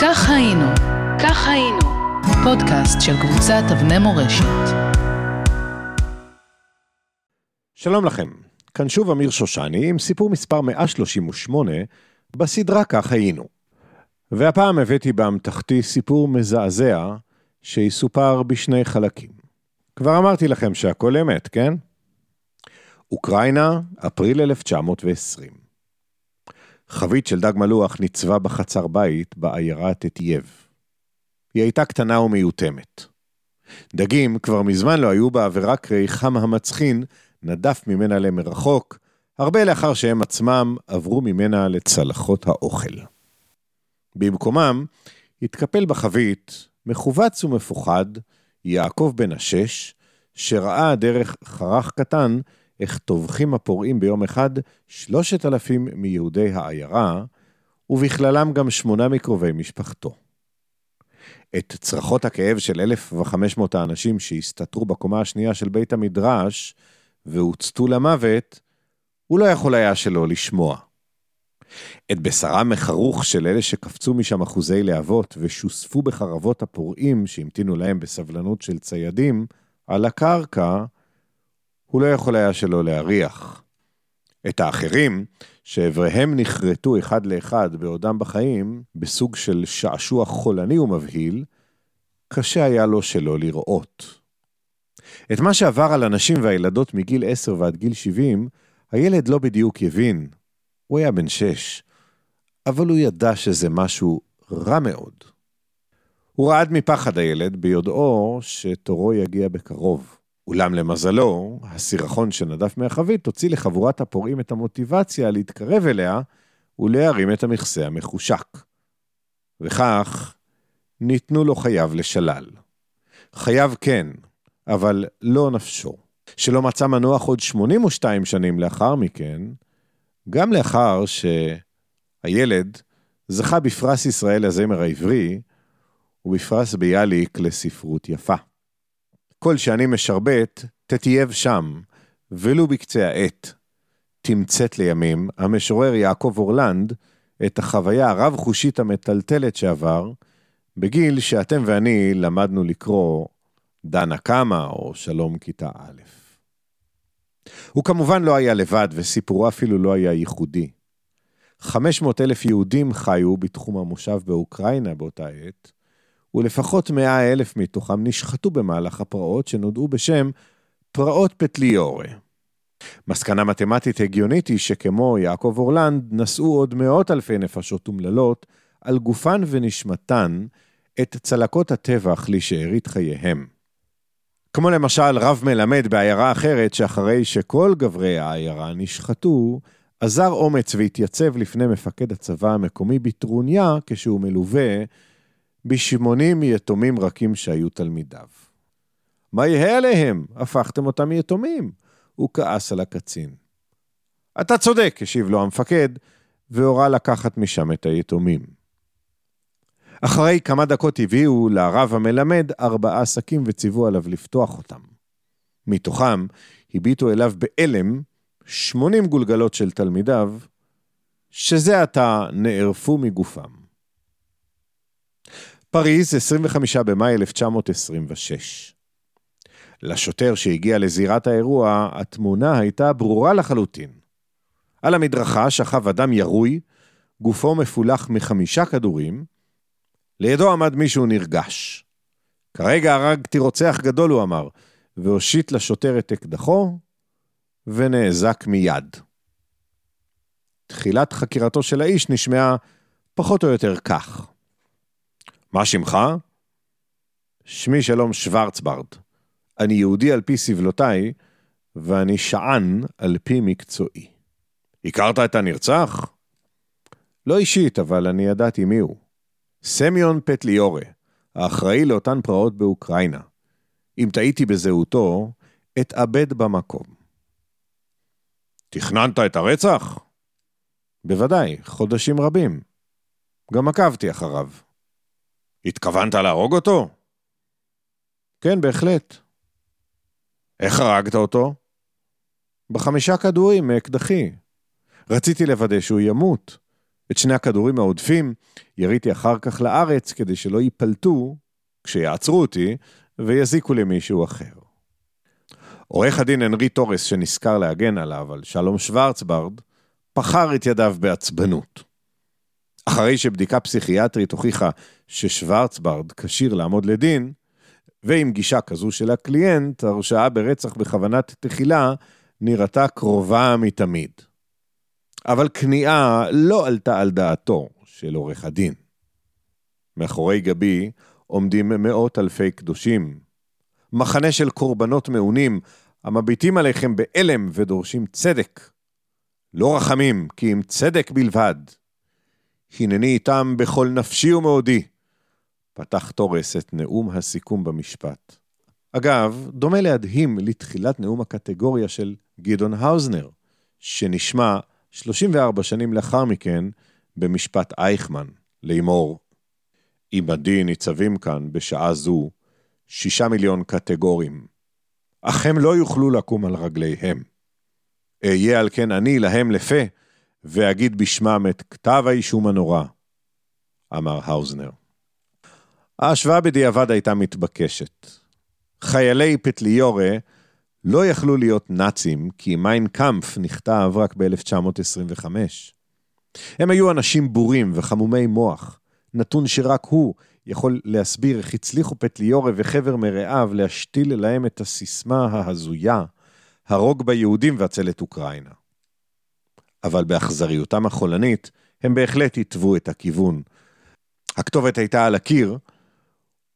כך היינו, כך היינו, פודקאסט של קבוצת אבני מורשת. שלום לכם, כאן שוב אמיר שושני עם סיפור מספר 138 בסדרה כך היינו. והפעם הבאתי באמתחתי סיפור מזעזע שיסופר בשני חלקים. כבר אמרתי לכם שהכל אמת, כן? אוקראינה, אפריל 1920. חבית של דג מלוח ניצבה בחצר בית בעיירה טטייב. היא הייתה קטנה ומיותמת. דגים כבר מזמן לא היו בה, ורק ריחם המצחין נדף ממנה למרחוק, הרבה לאחר שהם עצמם עברו ממנה לצלחות האוכל. במקומם התקפל בחבית, מכווץ ומפוחד, יעקב בן השש, שראה דרך חרך קטן איך טובחים הפורעים ביום אחד שלושת אלפים מיהודי העיירה, ובכללם גם שמונה מקרובי משפחתו. את צרחות הכאב של 1,500 האנשים שהסתתרו בקומה השנייה של בית המדרש והוצתו למוות, הוא לא יכול היה שלא לשמוע. את בשרם מחרוך של אלה שקפצו משם אחוזי להבות ושוספו בחרבות הפורעים שהמתינו להם בסבלנות של ציידים על הקרקע, הוא לא יכול היה שלא להריח. את האחרים, שאיבריהם נחרטו אחד לאחד בעודם בחיים, בסוג של שעשוע חולני ומבהיל, קשה היה לו שלא לראות. את מה שעבר על הנשים והילדות מגיל 10 ועד גיל 70, הילד לא בדיוק הבין. הוא היה בן 6, אבל הוא ידע שזה משהו רע מאוד. הוא רעד מפחד הילד ביודעו שתורו יגיע בקרוב. אולם למזלו, הסירחון שנדף מהחבית הוציא לחבורת הפורעים את המוטיבציה להתקרב אליה ולהרים את המכסה המחושק. וכך ניתנו לו חייו לשלל. חייו כן, אבל לא נפשו. שלא מצא מנוח עוד 82 שנים לאחר מכן, גם לאחר שהילד זכה בפרס ישראל לזמר העברי, ובפרס ביאליק לספרות יפה. כל שאני משרבט, תטייב שם, ולו בקצה העט. תמצת לימים המשורר יעקב אורלנד את החוויה הרב-חושית המטלטלת שעבר, בגיל שאתם ואני למדנו לקרוא דנה קמה או שלום כיתה א'. הוא כמובן לא היה לבד, וסיפורו אפילו לא היה ייחודי. 500 אלף יהודים חיו בתחום המושב באוקראינה באותה עת, ולפחות 100 אלף מתוכם נשחטו במהלך הפרעות שנודעו בשם פרעות פטליורה. מסקנה מתמטית הגיונית היא שכמו יעקב אורלנד, נשאו עוד מאות אלפי נפשות אומללות על גופן ונשמתן את צלקות הטבח לשארית חייהם. כמו למשל רב מלמד בעיירה אחרת, שאחרי שכל גברי העיירה נשחטו, עזר אומץ והתייצב לפני מפקד הצבא המקומי בטרוניה, כשהוא מלווה בשמונים יתומים רכים שהיו תלמידיו. מה יהיה עליהם? הפכתם אותם יתומים. הוא כעס על הקצין. אתה צודק, השיב לו המפקד, והורה לקחת משם את היתומים. אחרי כמה דקות הביאו לרב המלמד ארבעה שקים וציוו עליו לפתוח אותם. מתוכם הביטו אליו בהלם שמונים גולגלות של תלמידיו, שזה עתה נערפו מגופם. פריז, 25 במאי 1926. לשוטר שהגיע לזירת האירוע, התמונה הייתה ברורה לחלוטין. על המדרכה שכב אדם ירוי, גופו מפולח מחמישה כדורים, לידו עמד מישהו נרגש. כרגע הרגתי רוצח גדול, הוא אמר, והושיט לשוטר את אקדחו, ונאזק מיד. תחילת חקירתו של האיש נשמעה פחות או יותר כך. מה שמך? שמי שלום שוורצברד. אני יהודי על פי סבלותיי, ואני שען על פי מקצועי. הכרת את הנרצח? לא אישית, אבל אני ידעתי מי הוא. סמיון פטליורה, האחראי לאותן פרעות באוקראינה. אם טעיתי בזהותו, אתאבד במקום. תכננת את הרצח? בוודאי, חודשים רבים. גם עקבתי אחריו. התכוונת להרוג אותו? כן, בהחלט. איך הרגת אותו? בחמישה כדורים מאקדחי. רציתי לוודא שהוא ימות, את שני הכדורים העודפים יריתי אחר כך לארץ כדי שלא ייפלטו כשיעצרו אותי ויזיקו למישהו אחר. עורך הדין הנרי תורס שנזכר להגן עליו, על שלום שוורצברד, פחר את ידיו בעצבנות. אחרי שבדיקה פסיכיאטרית הוכיחה ששוורצברד כשיר לעמוד לדין, ועם גישה כזו של הקליינט, הרשעה ברצח בכוונת תחילה נראתה קרובה מתמיד. אבל כניעה לא עלתה על דעתו של עורך הדין. מאחורי גבי עומדים מאות אלפי קדושים, מחנה של קורבנות מעונים, המביטים עליכם באלם ודורשים צדק. לא רחמים, כי אם צדק בלבד. הנני איתם בכל נפשי ומאודי. פתח תורס את נאום הסיכום במשפט. אגב, דומה להדהים לתחילת נאום הקטגוריה של גדעון האוזנר, שנשמע 34 שנים לאחר מכן במשפט אייכמן, לאמור, עמדי ניצבים כאן בשעה זו שישה מיליון קטגורים, אך הם לא יוכלו לקום על רגליהם. אהיה על כן אני להם לפה, ואגיד בשמם את כתב האישום הנורא, אמר האוזנר. ההשוואה בדיעבד הייתה מתבקשת. חיילי פטליורה לא יכלו להיות נאצים, כי מיין קאמפף נכתב רק ב-1925. הם היו אנשים בורים וחמומי מוח, נתון שרק הוא יכול להסביר איך הצליחו פטליורה וחבר מרעיו להשתיל להם את הסיסמה ההזויה, הרוג ביהודים והצל את אוקראינה. אבל באכזריותם החולנית, הם בהחלט התוו את הכיוון. הכתובת הייתה על הקיר,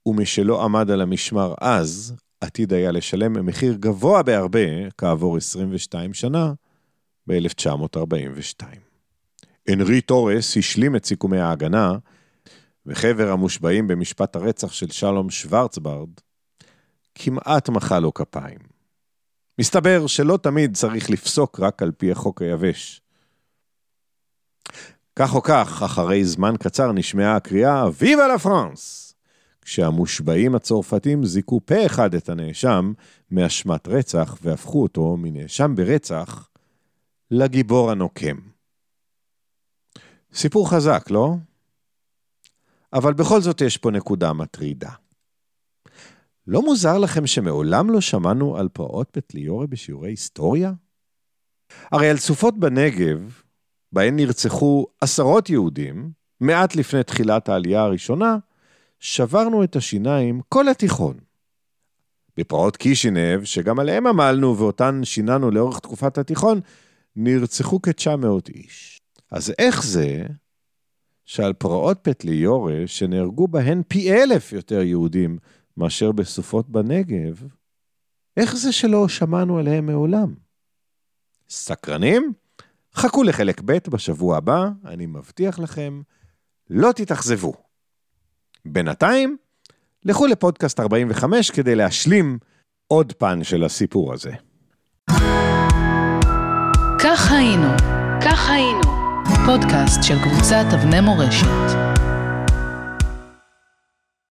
ומשלא עמד על המשמר אז, עתיד היה לשלם מחיר גבוה בהרבה כעבור 22 שנה, ב-1942. הנרי תורס השלים את סיכומי ההגנה, וחבר המושבעים במשפט הרצח של שלום שוורצברד, כמעט מחא לו כפיים. מסתבר שלא תמיד צריך לפסוק רק על פי החוק היבש. כך או כך, אחרי זמן קצר נשמעה הקריאה "ויבה לה פרנס!" כשהמושבעים הצרפתים זיכו פה אחד את הנאשם מאשמת רצח והפכו אותו מנאשם ברצח לגיבור הנוקם. סיפור חזק, לא? אבל בכל זאת יש פה נקודה מטרידה. לא מוזר לכם שמעולם לא שמענו על פרעות פטליורה בשיעורי היסטוריה? הרי על סופות בנגב, בהן נרצחו עשרות יהודים, מעט לפני תחילת העלייה הראשונה, שברנו את השיניים כל התיכון. בפרעות קישינב, שגם עליהם עמלנו ואותן שיננו לאורך תקופת התיכון, נרצחו כ-900 איש. אז איך זה שעל פרעות פטליורה, שנהרגו בהן פי אלף יותר יהודים מאשר בסופות בנגב, איך זה שלא שמענו עליהם מעולם? סקרנים? חכו לחלק ב' בשבוע הבא, אני מבטיח לכם, לא תתאכזבו. בינתיים, לכו לפודקאסט 45 כדי להשלים עוד פן של הסיפור הזה. כך היינו, כך היינו, פודקאסט של קבוצת אבני מורשת.